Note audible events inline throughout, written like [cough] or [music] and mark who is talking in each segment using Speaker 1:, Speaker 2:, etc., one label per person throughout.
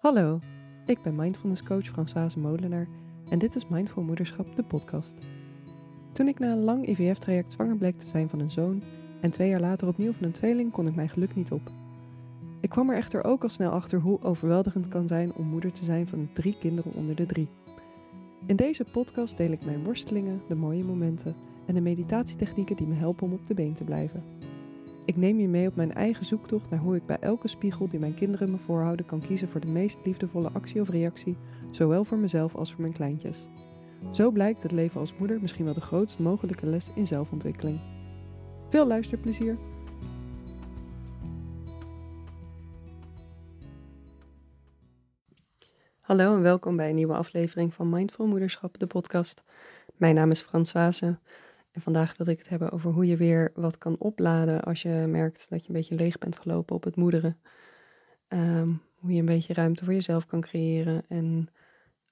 Speaker 1: Hallo, ik ben mindfulness coach Françoise Molenaar en dit is Mindful Moederschap, de podcast. Toen ik na een lang IVF-traject zwanger bleek te zijn van een zoon en twee jaar later opnieuw van een tweeling, kon ik mijn geluk niet op. Ik kwam er echter ook al snel achter hoe overweldigend het kan zijn om moeder te zijn van drie kinderen onder de drie. In deze podcast deel ik mijn worstelingen, de mooie momenten en de meditatietechnieken die me helpen om op de been te blijven. Ik neem je mee op mijn eigen zoektocht naar hoe ik bij elke spiegel die mijn kinderen me voorhouden kan kiezen voor de meest liefdevolle actie of reactie, zowel voor mezelf als voor mijn kleintjes. Zo blijkt het leven als moeder misschien wel de grootst mogelijke les in zelfontwikkeling. Veel luisterplezier! Hallo en welkom bij een nieuwe aflevering van Mindful Moederschap, de podcast. Mijn naam is Françoise en vandaag wil ik het hebben over hoe je weer wat kan opladen als je merkt dat je een beetje leeg bent gelopen op het moederen. Ehm, hoe je een beetje ruimte voor jezelf kan creëren en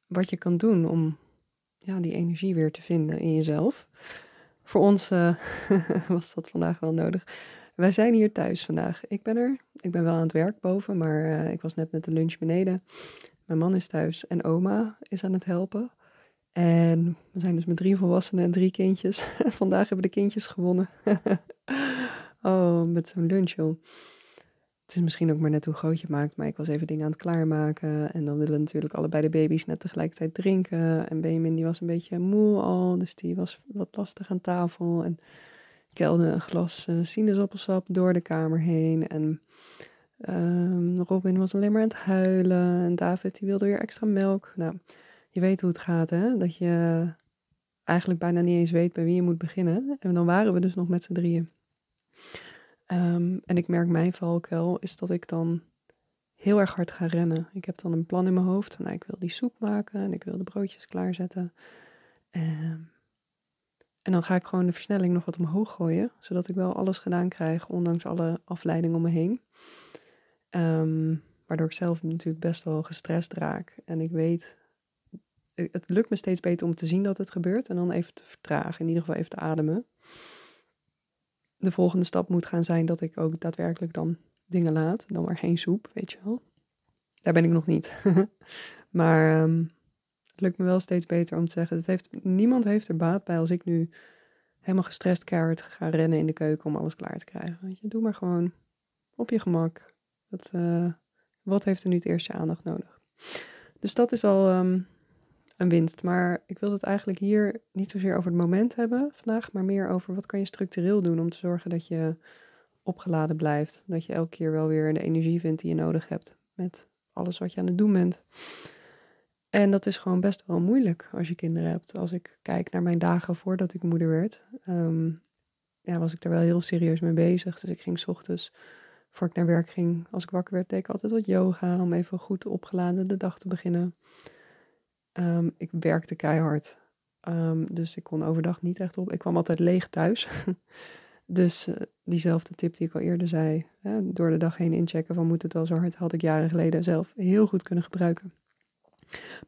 Speaker 1: wat je kan doen om ja, die energie weer te vinden in jezelf. Voor ons uh, [laughs] was dat vandaag wel nodig. Wij zijn hier thuis vandaag. Ik ben er. Ik ben wel aan het werk boven, maar uh, ik was net met de lunch beneden. Mijn man is thuis en oma is aan het helpen. En we zijn dus met drie volwassenen en drie kindjes. [laughs] Vandaag hebben de kindjes gewonnen. [laughs] oh, met zo'n lunch, joh. Het is misschien ook maar net hoe groot je maakt, maar ik was even dingen aan het klaarmaken. En dan willen natuurlijk allebei de baby's net tegelijkertijd drinken. En Benjamin die was een beetje moe al, dus die was wat lastig aan tafel. En ik helde een glas uh, sinaasappelsap door de kamer heen. En um, Robin was alleen maar aan het huilen. En David die wilde weer extra melk. Nou, je weet hoe het gaat, hè? Dat je eigenlijk bijna niet eens weet bij wie je moet beginnen. En dan waren we dus nog met z'n drieën. Um, en ik merk mijn valkuil is dat ik dan heel erg hard ga rennen. Ik heb dan een plan in mijn hoofd. Van, nou, ik wil die soep maken en ik wil de broodjes klaarzetten. Um, en dan ga ik gewoon de versnelling nog wat omhoog gooien. Zodat ik wel alles gedaan krijg, ondanks alle afleidingen om me heen. Um, waardoor ik zelf natuurlijk best wel gestrest raak. En ik weet het lukt me steeds beter om te zien dat het gebeurt en dan even te vertragen, in ieder geval even te ademen. De volgende stap moet gaan zijn dat ik ook daadwerkelijk dan dingen laat, dan maar geen soep, weet je wel. Daar ben ik nog niet. [laughs] maar um, het lukt me wel steeds beter om te zeggen, het niemand heeft er baat bij als ik nu helemaal gestrest keihard ga rennen in de keuken om alles klaar te krijgen. Je, doe maar gewoon op je gemak. Dat, uh, wat heeft er nu het eerste aandacht nodig? Dus dat is al um, een winst. Maar ik wil het eigenlijk hier niet zozeer over het moment hebben vandaag, maar meer over wat kan je structureel doen om te zorgen dat je opgeladen blijft. Dat je elke keer wel weer de energie vindt die je nodig hebt met alles wat je aan het doen bent. En dat is gewoon best wel moeilijk als je kinderen hebt. Als ik kijk naar mijn dagen voordat ik moeder werd, um, ja, was ik er wel heel serieus mee bezig. Dus ik ging s ochtends, voor ik naar werk ging, als ik wakker werd, deed ik altijd wat yoga om even goed opgeladen de dag te beginnen. Um, ik werkte keihard. Um, dus ik kon overdag niet echt op. Ik kwam altijd leeg thuis. [laughs] dus uh, diezelfde tip die ik al eerder zei. Hè, door de dag heen inchecken van moet het wel zo hard. Had ik jaren geleden zelf heel goed kunnen gebruiken.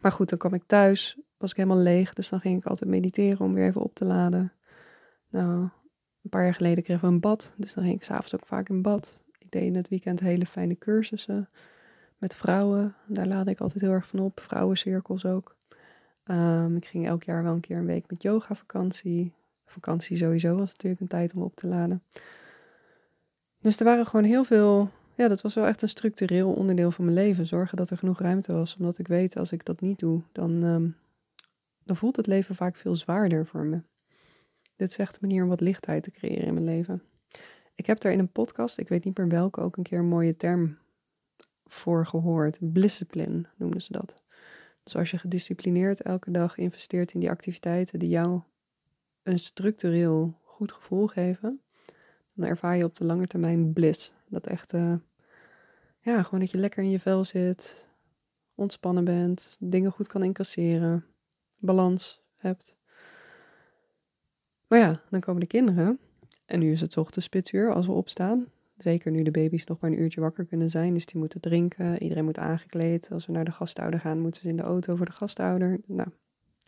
Speaker 1: Maar goed, dan kwam ik thuis. Was ik helemaal leeg. Dus dan ging ik altijd mediteren om weer even op te laden. Nou, een paar jaar geleden kregen we een bad. Dus dan ging ik s'avonds ook vaak in bad. Ik deed in het weekend hele fijne cursussen met vrouwen. Daar laadde ik altijd heel erg van op. Vrouwencirkels ook. Um, ik ging elk jaar wel een keer een week met yoga vakantie. Vakantie sowieso was natuurlijk een tijd om op te laden. Dus er waren gewoon heel veel. Ja, dat was wel echt een structureel onderdeel van mijn leven. Zorgen dat er genoeg ruimte was. Omdat ik weet, als ik dat niet doe, dan, um, dan voelt het leven vaak veel zwaarder voor me. Dit is echt een manier om wat lichtheid te creëren in mijn leven. Ik heb daar in een podcast, ik weet niet meer welke, ook een keer een mooie term voor gehoord. Blissipline noemden ze dat. Dus als je gedisciplineerd elke dag investeert in die activiteiten die jou een structureel goed gevoel geven, dan ervaar je op de lange termijn bliss. Dat echt, uh, ja, gewoon dat je lekker in je vel zit, ontspannen bent, dingen goed kan incasseren, balans hebt. Maar ja, dan komen de kinderen. En nu is het ochtends spitsuur als we opstaan. Zeker nu de baby's nog maar een uurtje wakker kunnen zijn. Dus die moeten drinken. Iedereen moet aangekleed. Als we naar de gastouder gaan, moeten ze in de auto voor de gastouder. Nou,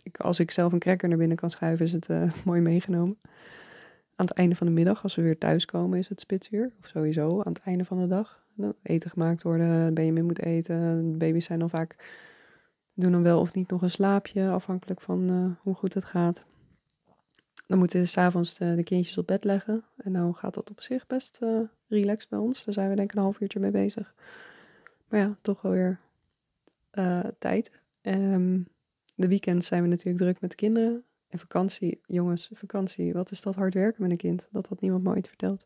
Speaker 1: ik, als ik zelf een cracker naar binnen kan schuiven, is het uh, [laughs] mooi meegenomen. Aan het einde van de middag, als we weer thuiskomen, is het spitsuur. Of sowieso aan het einde van de dag. Eten gemaakt worden, Benjamin moet eten. Baby's zijn dan vaak, doen dan wel of niet nog een slaapje, afhankelijk van uh, hoe goed het gaat. Dan moeten we s'avonds de, de kindjes op bed leggen. En nou gaat dat op zich best relaxed bij ons. Daar zijn we denk ik een half uurtje mee bezig. Maar ja, toch wel weer uh, tijd. Um, de weekends zijn we natuurlijk druk met de kinderen. En vakantie, jongens, vakantie, wat is dat hard werken met een kind? Dat had niemand me ooit verteld.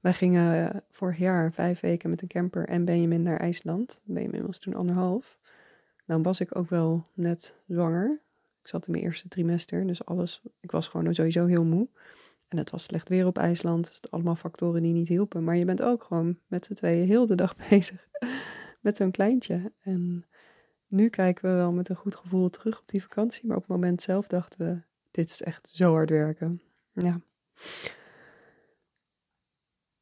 Speaker 1: Wij gingen uh, vorig jaar vijf weken met een camper en Benjamin naar IJsland. Benjamin was toen anderhalf. Dan was ik ook wel net zwanger. Ik zat in mijn eerste trimester, dus alles. Ik was gewoon sowieso heel moe. En het was slecht weer op IJsland. Dus allemaal factoren die niet hielpen. Maar je bent ook gewoon met z'n tweeën heel de dag [laughs] bezig met zo'n kleintje. En nu kijken we wel met een goed gevoel terug op die vakantie. Maar op het moment zelf dachten we, dit is echt zo hard werken. Ja.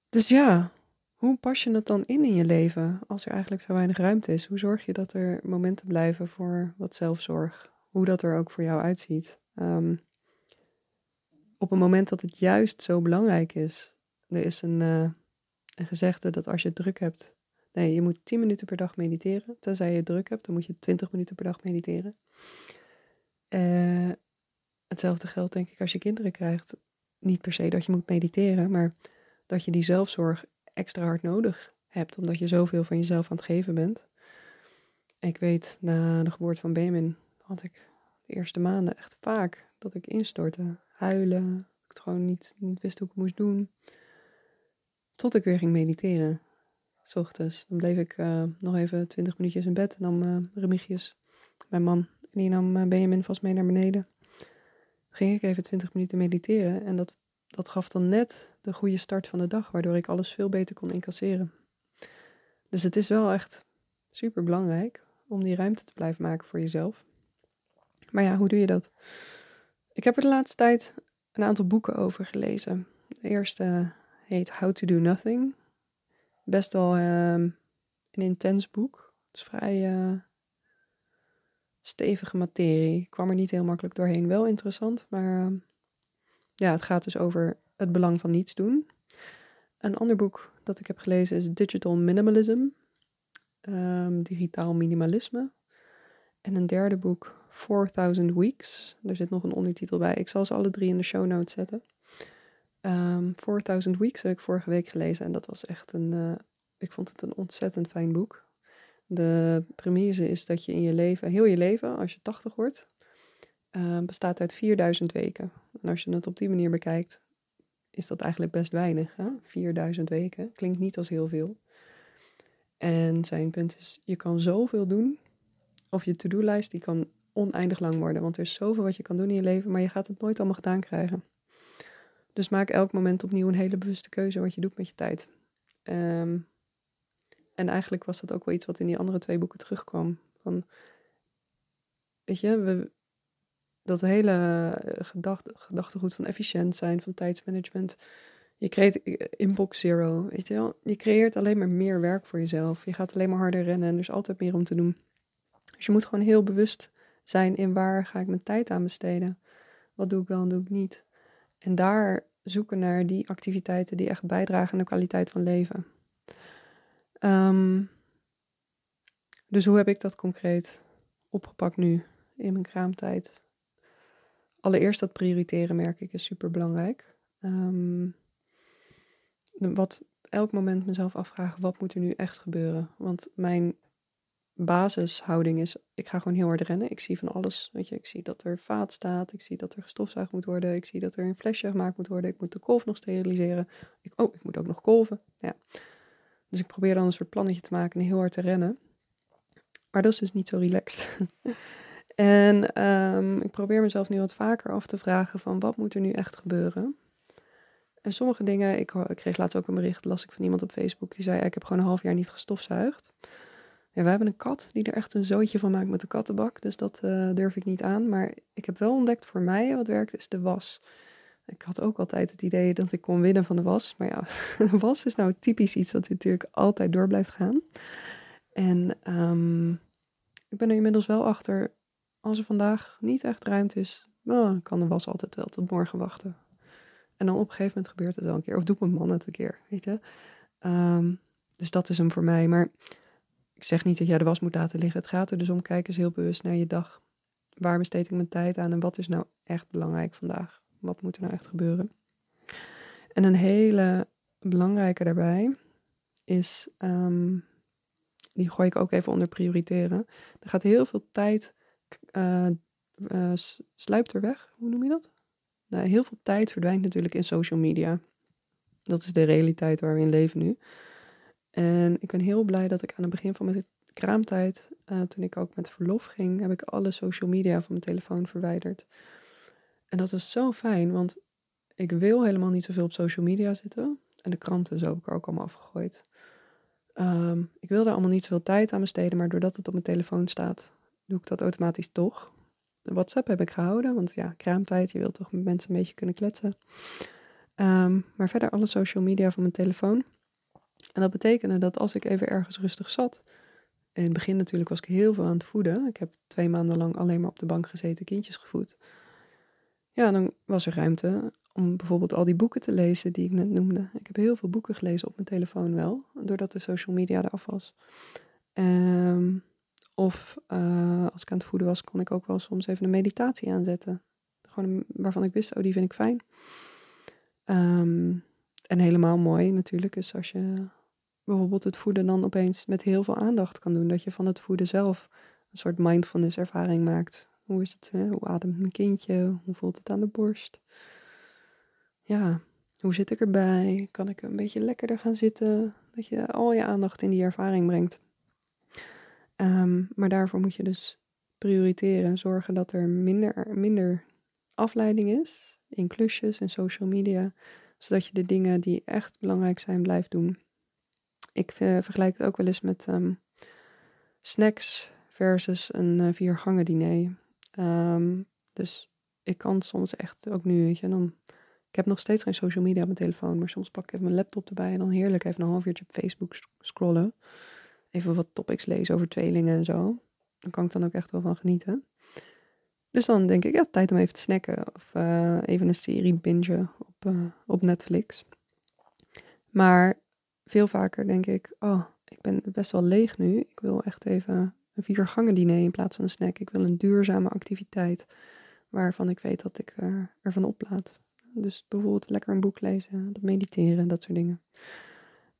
Speaker 1: Dus ja, hoe pas je het dan in in je leven als er eigenlijk zo weinig ruimte is? Hoe zorg je dat er momenten blijven voor wat zelfzorg? Hoe dat er ook voor jou uitziet. Um, op een moment dat het juist zo belangrijk is. Er is een, uh, een gezegde dat als je druk hebt. Nee, je moet 10 minuten per dag mediteren. Tenzij je druk hebt, dan moet je 20 minuten per dag mediteren. Uh, hetzelfde geldt denk ik als je kinderen krijgt. Niet per se dat je moet mediteren, maar dat je die zelfzorg extra hard nodig hebt, omdat je zoveel van jezelf aan het geven bent. Ik weet, na de geboorte van Benjamin had ik de eerste maanden echt vaak dat ik instortte huilen. Ik het gewoon niet, niet wist hoe ik het moest doen. Tot ik weer ging mediteren. S ochtends. Dan bleef ik uh, nog even twintig minuutjes in bed. En dan uh, Remigius, mijn man, en die nam uh, Benjamin vast mee naar beneden. Ging ik even twintig minuten mediteren. En dat, dat gaf dan net de goede start van de dag. Waardoor ik alles veel beter kon incasseren. Dus het is wel echt super belangrijk om die ruimte te blijven maken voor jezelf. Maar ja, hoe doe je dat? Ik heb er de laatste tijd een aantal boeken over gelezen. De eerste heet How to Do Nothing. Best wel um, een intens boek. Het is vrij uh, stevige materie. Ik kwam er niet heel makkelijk doorheen. Wel interessant, maar uh, ja, het gaat dus over het belang van niets doen. Een ander boek dat ik heb gelezen is Digital Minimalism. Um, digitaal minimalisme. En een derde boek 4000 Weeks. Er zit nog een ondertitel bij. Ik zal ze alle drie in de show notes zetten. Um, ehm, 4000 Weeks heb ik vorige week gelezen en dat was echt een. Uh, ik vond het een ontzettend fijn boek. De premise is dat je in je leven, heel je leven, als je 80 wordt, uh, bestaat uit 4000 weken. En als je het op die manier bekijkt, is dat eigenlijk best weinig. Hè? 4000 weken klinkt niet als heel veel. En zijn punt is, je kan zoveel doen. Of je to-do-lijst, die kan oneindig lang worden. Want er is zoveel wat je kan doen in je leven, maar je gaat het nooit allemaal gedaan krijgen. Dus maak elk moment opnieuw een hele bewuste keuze wat je doet met je tijd. Um, en eigenlijk was dat ook wel iets wat in die andere twee boeken terugkwam. Van, weet je, dat hele gedachte, gedachtegoed van efficiënt zijn, van tijdsmanagement. Je creëert inbox zero, weet je wel. Je creëert alleen maar meer werk voor jezelf. Je gaat alleen maar harder rennen en er is altijd meer om te doen. Dus je moet gewoon heel bewust zijn in waar ga ik mijn tijd aan besteden. Wat doe ik wel en doe ik niet. En daar zoeken naar die activiteiten die echt bijdragen aan de kwaliteit van leven. Um, dus hoe heb ik dat concreet opgepakt nu in mijn kraamtijd? Allereerst dat prioriteren merk ik is super belangrijk. Um, wat elk moment mezelf afvragen, wat moet er nu echt gebeuren? Want mijn basishouding is, ik ga gewoon heel hard rennen. Ik zie van alles, weet je, ik zie dat er vaat staat, ik zie dat er gestofzuigd moet worden, ik zie dat er een flesje gemaakt moet worden, ik moet de kolf nog steriliseren. Ik, oh, ik moet ook nog kolven. Ja. Dus ik probeer dan een soort plannetje te maken en heel hard te rennen. Maar dat is dus niet zo relaxed. [laughs] en um, ik probeer mezelf nu wat vaker af te vragen van wat moet er nu echt gebeuren? En sommige dingen, ik, ik kreeg laatst ook een bericht, las ik van iemand op Facebook, die zei, ik heb gewoon een half jaar niet gestofzuigd. Ja, we hebben een kat die er echt een zootje van maakt met de kattenbak. Dus dat uh, durf ik niet aan. Maar ik heb wel ontdekt voor mij wat werkt, is de was. Ik had ook altijd het idee dat ik kon winnen van de was. Maar ja, [laughs] de was is nou typisch iets wat natuurlijk altijd door blijft gaan. En um, ik ben er inmiddels wel achter, als er vandaag niet echt ruimte is, dan kan de was altijd wel tot morgen wachten. En dan op een gegeven moment gebeurt het wel een keer. Of doet mijn man het een keer, weet je. Um, dus dat is hem voor mij. Maar ik zeg niet dat jij de was moet laten liggen. Het gaat er dus om, kijk eens heel bewust naar je dag. Waar besteed ik mijn tijd aan en wat is nou echt belangrijk vandaag? Wat moet er nou echt gebeuren? En een hele belangrijke daarbij is, ehm, die gooi ik ook even onder prioriteren. Er gaat heel veel tijd, uh, uh, sluipt er weg, hoe noem je dat? Nou, heel veel tijd verdwijnt natuurlijk in social media. Dat is de realiteit waar we in leven nu. En ik ben heel blij dat ik aan het begin van mijn kraamtijd, uh, toen ik ook met verlof ging, heb ik alle social media van mijn telefoon verwijderd. En dat was zo fijn, want ik wil helemaal niet zoveel op social media zitten. En de kranten zo heb ik er ook allemaal afgegooid. Um, ik wil daar allemaal niet zoveel tijd aan besteden, maar doordat het op mijn telefoon staat, doe ik dat automatisch toch. De WhatsApp heb ik gehouden, want ja, kraamtijd, je wilt toch met mensen een beetje kunnen kletsen. Um, maar verder alle social media van mijn telefoon. En dat betekende dat als ik even ergens rustig zat. In het begin natuurlijk was ik heel veel aan het voeden. Ik heb twee maanden lang alleen maar op de bank gezeten, kindjes gevoed. Ja, dan was er ruimte om bijvoorbeeld al die boeken te lezen die ik net noemde. Ik heb heel veel boeken gelezen op mijn telefoon wel, doordat de social media eraf was. Um, of uh, als ik aan het voeden was, kon ik ook wel soms even een meditatie aanzetten. Gewoon waarvan ik wist, oh, die vind ik fijn. Um, en helemaal mooi natuurlijk is als je bijvoorbeeld het voeden dan opeens met heel veel aandacht kan doen. Dat je van het voeden zelf een soort mindfulness ervaring maakt. Hoe is het? Hè? Hoe ademt mijn kindje? Hoe voelt het aan de borst? Ja, hoe zit ik erbij? Kan ik een beetje lekkerder gaan zitten? Dat je al je aandacht in die ervaring brengt. Um, maar daarvoor moet je dus prioriteren. Zorgen dat er minder, minder afleiding is in klusjes en social media zodat je de dingen die echt belangrijk zijn blijft doen. Ik uh, vergelijk het ook wel eens met um, snacks versus een uh, viergangen diner. Um, dus ik kan soms echt ook nu, weet je, dan. Ik heb nog steeds geen social media op mijn telefoon, maar soms pak ik even mijn laptop erbij en dan heerlijk even een half uurtje op Facebook scrollen. Even wat topics lezen over tweelingen en zo. Dan kan ik dan ook echt wel van genieten. Dus dan denk ik, ja, tijd om even te snacken. Of uh, even een serie bingen op, op Netflix. Maar veel vaker denk ik, oh, ik ben best wel leeg nu. Ik wil echt even een viergangen diner in plaats van een snack. Ik wil een duurzame activiteit waarvan ik weet dat ik er, ervan oplaad. Dus bijvoorbeeld lekker een boek lezen, mediteren, dat soort dingen.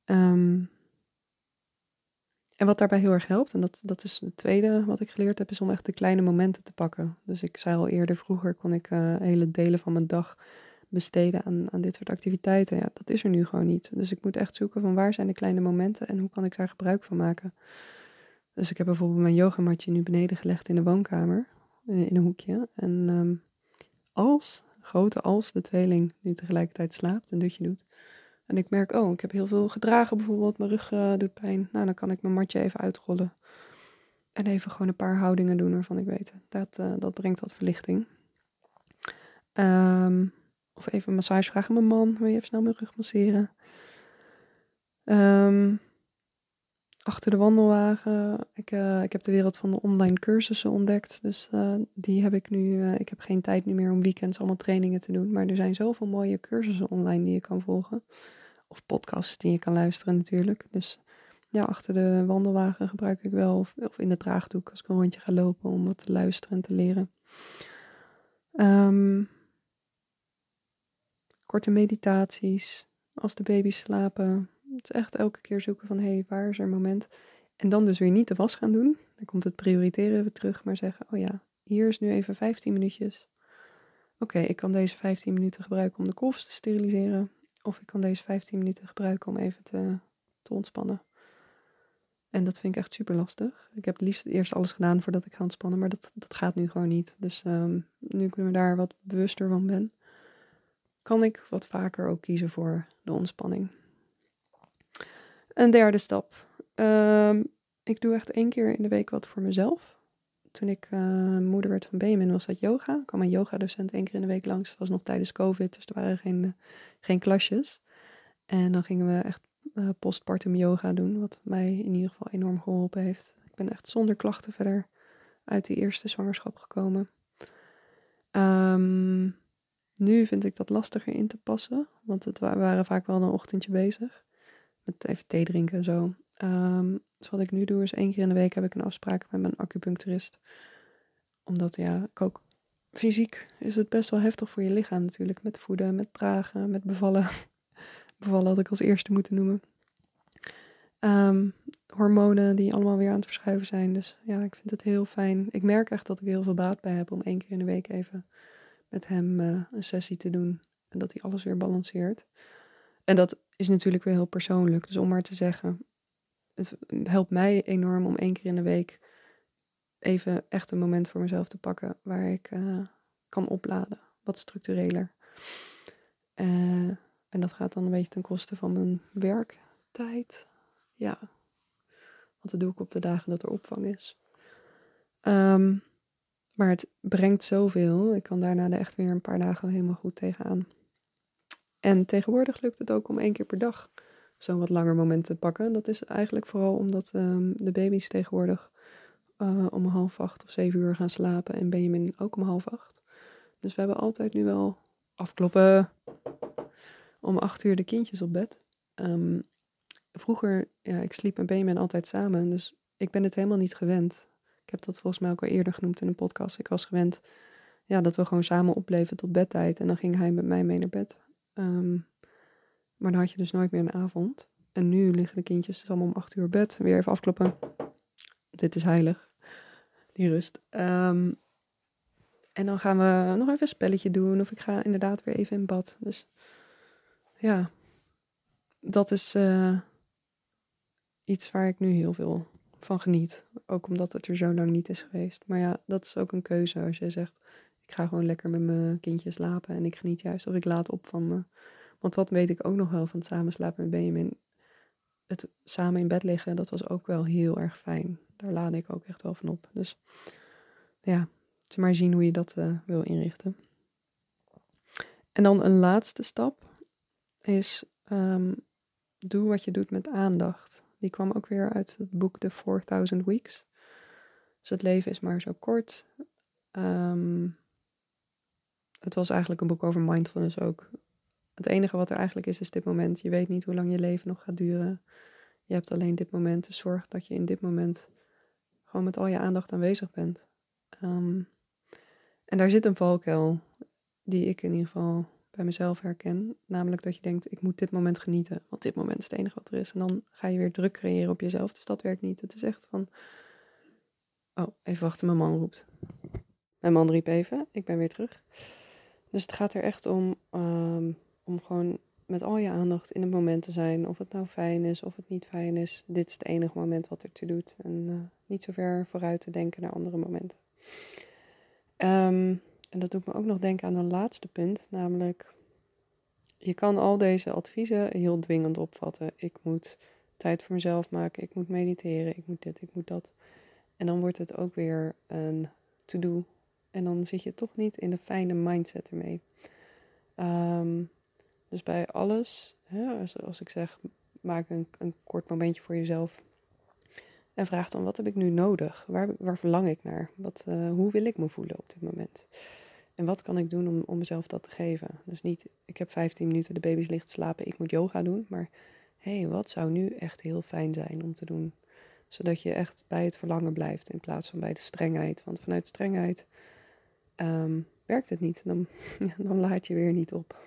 Speaker 1: Um, en wat daarbij heel erg helpt, en dat, dat is het tweede wat ik geleerd heb, is om echt de kleine momenten te pakken. Dus ik zei al eerder, vroeger kon ik uh, hele delen van mijn dag besteden aan, aan dit soort activiteiten. Ja, dat is er nu gewoon niet. Dus ik moet echt zoeken van waar zijn de kleine momenten en hoe kan ik daar gebruik van maken. Dus ik heb bijvoorbeeld mijn yogamatje nu beneden gelegd in de woonkamer, in, een hoekje. En um, als, grote als, de tweeling nu tegelijkertijd slaapt, een dutje doet, en ik merk, oh, ik heb heel veel gedragen bijvoorbeeld, mijn rug uh, doet pijn. Nou, dan kan ik mijn matje even uitrollen. En even gewoon een paar houdingen doen waarvan ik weet, dat, uh, dat brengt wat verlichting. Um, of even een massage vragen aan mijn man, wil je even snel mijn rug masseren? Um, achter de wandelwagen. Ik, uh, ik heb de wereld van de online cursussen ontdekt. Dus uh, die heb ik nu. Uh, ik heb geen tijd nu meer om weekends allemaal trainingen te doen. Maar er zijn zoveel mooie cursussen online die je kan volgen. Of podcasts die je kan luisteren natuurlijk. Dus ja, achter de wandelwagen gebruik ik wel. Of, in de draagdoek als ik een rondje ga lopen om wat te luisteren en te leren. Um, korte meditaties. Als de baby's slapen. Het is echt elke keer zoeken van, hé, hey, waar is er een moment? En dan dus weer niet de was gaan doen. Dan komt het prioriteren weer terug, maar zeggen, oh ja, hier is nu even 15 minuutjes. Oké, ik kan deze 15 minuten gebruiken om de kolfs te steriliseren. Of ik kan deze 15 minuten gebruiken om even te, te ontspannen. En dat vind ik echt super lastig. Ik heb het liefst eerst alles gedaan voordat ik ga ontspannen, maar dat, dat gaat nu gewoon niet. Dus um, nu ik me daar wat bewuster van ben, kan ik wat vaker ook kiezen voor de ontspanning. Een derde stap. Um, ik doe echt één keer in de week wat voor mezelf. Toen ik uh, moeder werd van Benjamin was dat yoga. Ik kwam een yogadocent één keer in de week langs. Dat was nog tijdens COVID, dus er waren geen, geen klasjes. En dan gingen we echt uh, postpartum yoga doen, wat mij in ieder geval enorm geholpen heeft. Ik ben echt zonder klachten verder uit die eerste zwangerschap gekomen. Um, nu vind ik dat lastiger in te passen, want het, we waren vaak wel een ochtendje bezig. Met even thee drinken en zo. Um, dus wat ik nu doe is één keer in de week heb ik een afspraak met mijn acupuncturist. Omdat ja, ik ook fysiek is het best wel heftig voor je lichaam natuurlijk. Met voeden, met dragen, met bevallen. [laughs] bevallen had ik als eerste moeten noemen. Ehm, hormonen die allemaal weer aan het verschuiven zijn. Dus ja, ik vind het heel fijn. Ik merk echt dat ik heel veel baat bij heb om één keer in de week even met hem uh, een sessie te doen. En dat hij alles weer balanceert. En dat is natuurlijk weer heel persoonlijk. Dus om maar te zeggen, het helpt mij enorm om één keer in de week even echt een moment voor mezelf te pakken waar ik uh, kan opladen. Wat structureler. Uh, en dat gaat dan een beetje ten koste van mijn werktijd. Ja. Want dat doe ik op de dagen dat er opvang is. Um, maar het brengt zoveel. Ik kan daarna er echt weer een paar dagen helemaal goed tegenaan. En tegenwoordig lukt het ook om één keer per dag zo'n wat langer moment te pakken. Dat is eigenlijk vooral omdat um, de baby's tegenwoordig uh, om half acht of zeven uur gaan slapen. En Benjamin ook om half acht. Dus we hebben altijd nu wel afkloppen om acht uur de kindjes op bed. Um, vroeger, ja, ik sliep met Benjamin altijd samen. Dus ik ben het helemaal niet gewend. Ik heb dat volgens mij ook al eerder genoemd in een podcast. Ik was gewend ja, dat we gewoon samen opbleven tot bedtijd. En dan ging hij met mij mee naar bed. Um, maar dan had je dus nooit meer een avond. En nu liggen de kindjes dus allemaal om acht uur bed. Weer even afkloppen. Dit is heilig. Die rust. Um, en dan gaan we nog even een spelletje doen. Of ik ga inderdaad weer even in bad. Dus ja, dat is uh, iets waar ik nu heel veel van geniet. Ook omdat het er zo lang niet is geweest. Maar ja, dat is ook een keuze als je zegt... ik ga gewoon lekker met mijn kindje slapen... en ik geniet juist of ik laat op van me. Want dat weet ik ook nog wel van het samenslapen met Benjamin. Het samen in bed liggen, dat was ook wel heel erg fijn. Daar laat ik ook echt wel van op. Dus ja, het maar zien hoe je dat uh, wil inrichten. En dan een laatste stap is um, doe wat je doet met aandacht. Die kwam ook weer uit het boek The 4000 Weeks. Dus het leven is maar zo kort. Um, het was eigenlijk een boek over mindfulness ook. Het enige wat er eigenlijk is, is dit moment. Je weet niet hoe lang je leven nog gaat duren. Je hebt alleen dit moment. Dus zorg dat je in dit moment gewoon met al je aandacht aanwezig bent. Um, en daar zit een valkuil die ik in ieder geval bij mezelf. Namelijk dat je denkt, ik moet dit moment genieten. Want dit moment is het enige wat er is. En dan ga je weer druk creëren op jezelf. Dus dat werkt niet. Het is echt van... Oh, even wachten, mijn man roept. Mijn man riep even, ik ben weer terug. Dus het gaat er echt om, um, om gewoon met al je aandacht in het moment te zijn. Of het nou fijn is, of het niet fijn is. Dit is het enige moment wat er te doet. En uh, niet zo ver vooruit te denken naar andere momenten. Um, en dat doet me ook nog denken aan een laatste punt, namelijk je kan al deze adviezen heel dwingend opvatten. Ik moet tijd voor mezelf maken, ik moet mediteren, ik moet dit, ik moet dat. En dan wordt het ook weer een to-do. En dan zit je toch niet in de fijne mindset ermee. Um, dus bij alles, hè, als, als, ik zeg, maak een, een kort momentje voor jezelf. En vraag dan, wat heb ik nu nodig? Waar, waar verlang ik naar? Wat, uh, hoe wil ik me voelen op dit moment? En wat kan ik doen om, om mezelf dat te geven? Dus niet, ik heb 15 minuten, de baby's ligt slapen, ik moet yoga doen. Maar hé, hey, wat zou nu echt heel fijn zijn om te doen? Zodat je echt bij het verlangen blijft in plaats van bij de strengheid. Want vanuit strengheid um, werkt het niet. Dan, [laughs] dan laat je weer niet op.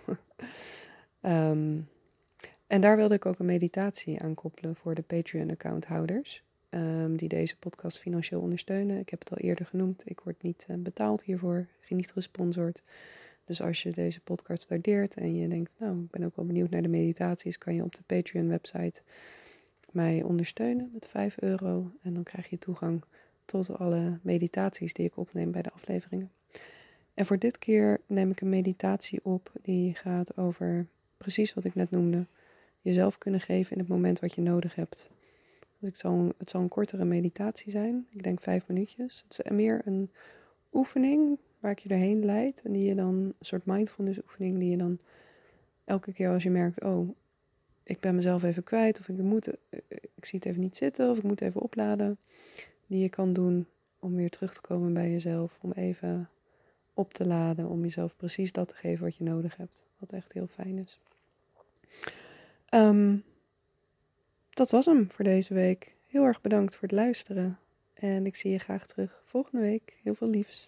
Speaker 1: um, [laughs] en daar wilde ik ook een meditatie aan koppelen voor de Patreon-accounthouders. Um, die deze podcast financieel ondersteunen. Ik heb het al eerder genoemd. Ik word niet uh, betaald hiervoor, niet gesponsord. Dus als je deze podcast waardeert en je denkt, nou, ik ben ook wel benieuwd naar de meditaties, kan je op de Patreon-website mij ondersteunen met 5 euro. En dan krijg je toegang tot alle meditaties die ik opneem bij de afleveringen. En voor dit keer neem ik een meditatie op die gaat over precies wat ik net noemde. Jezelf kunnen geven in het moment wat je nodig hebt. Ik het zal een kortere meditatie zijn. Ik denk vijf minuutjes. Het is meer een oefening waar ik je doorheen leid. En die je dan, een soort mindfulness oefening, die je dan elke keer als je merkt, oh, ik ben mezelf even kwijt. Of ik, moet, ik zie het even niet zitten. Of ik moet even opladen. Die je kan doen om weer terug te komen bij jezelf. Om even op te laden. Om jezelf precies dat te geven wat je nodig hebt. Wat echt heel fijn is. Um, dat was hem voor deze week. Heel erg bedankt voor het luisteren. En ik zie je graag terug volgende week. Heel veel liefs.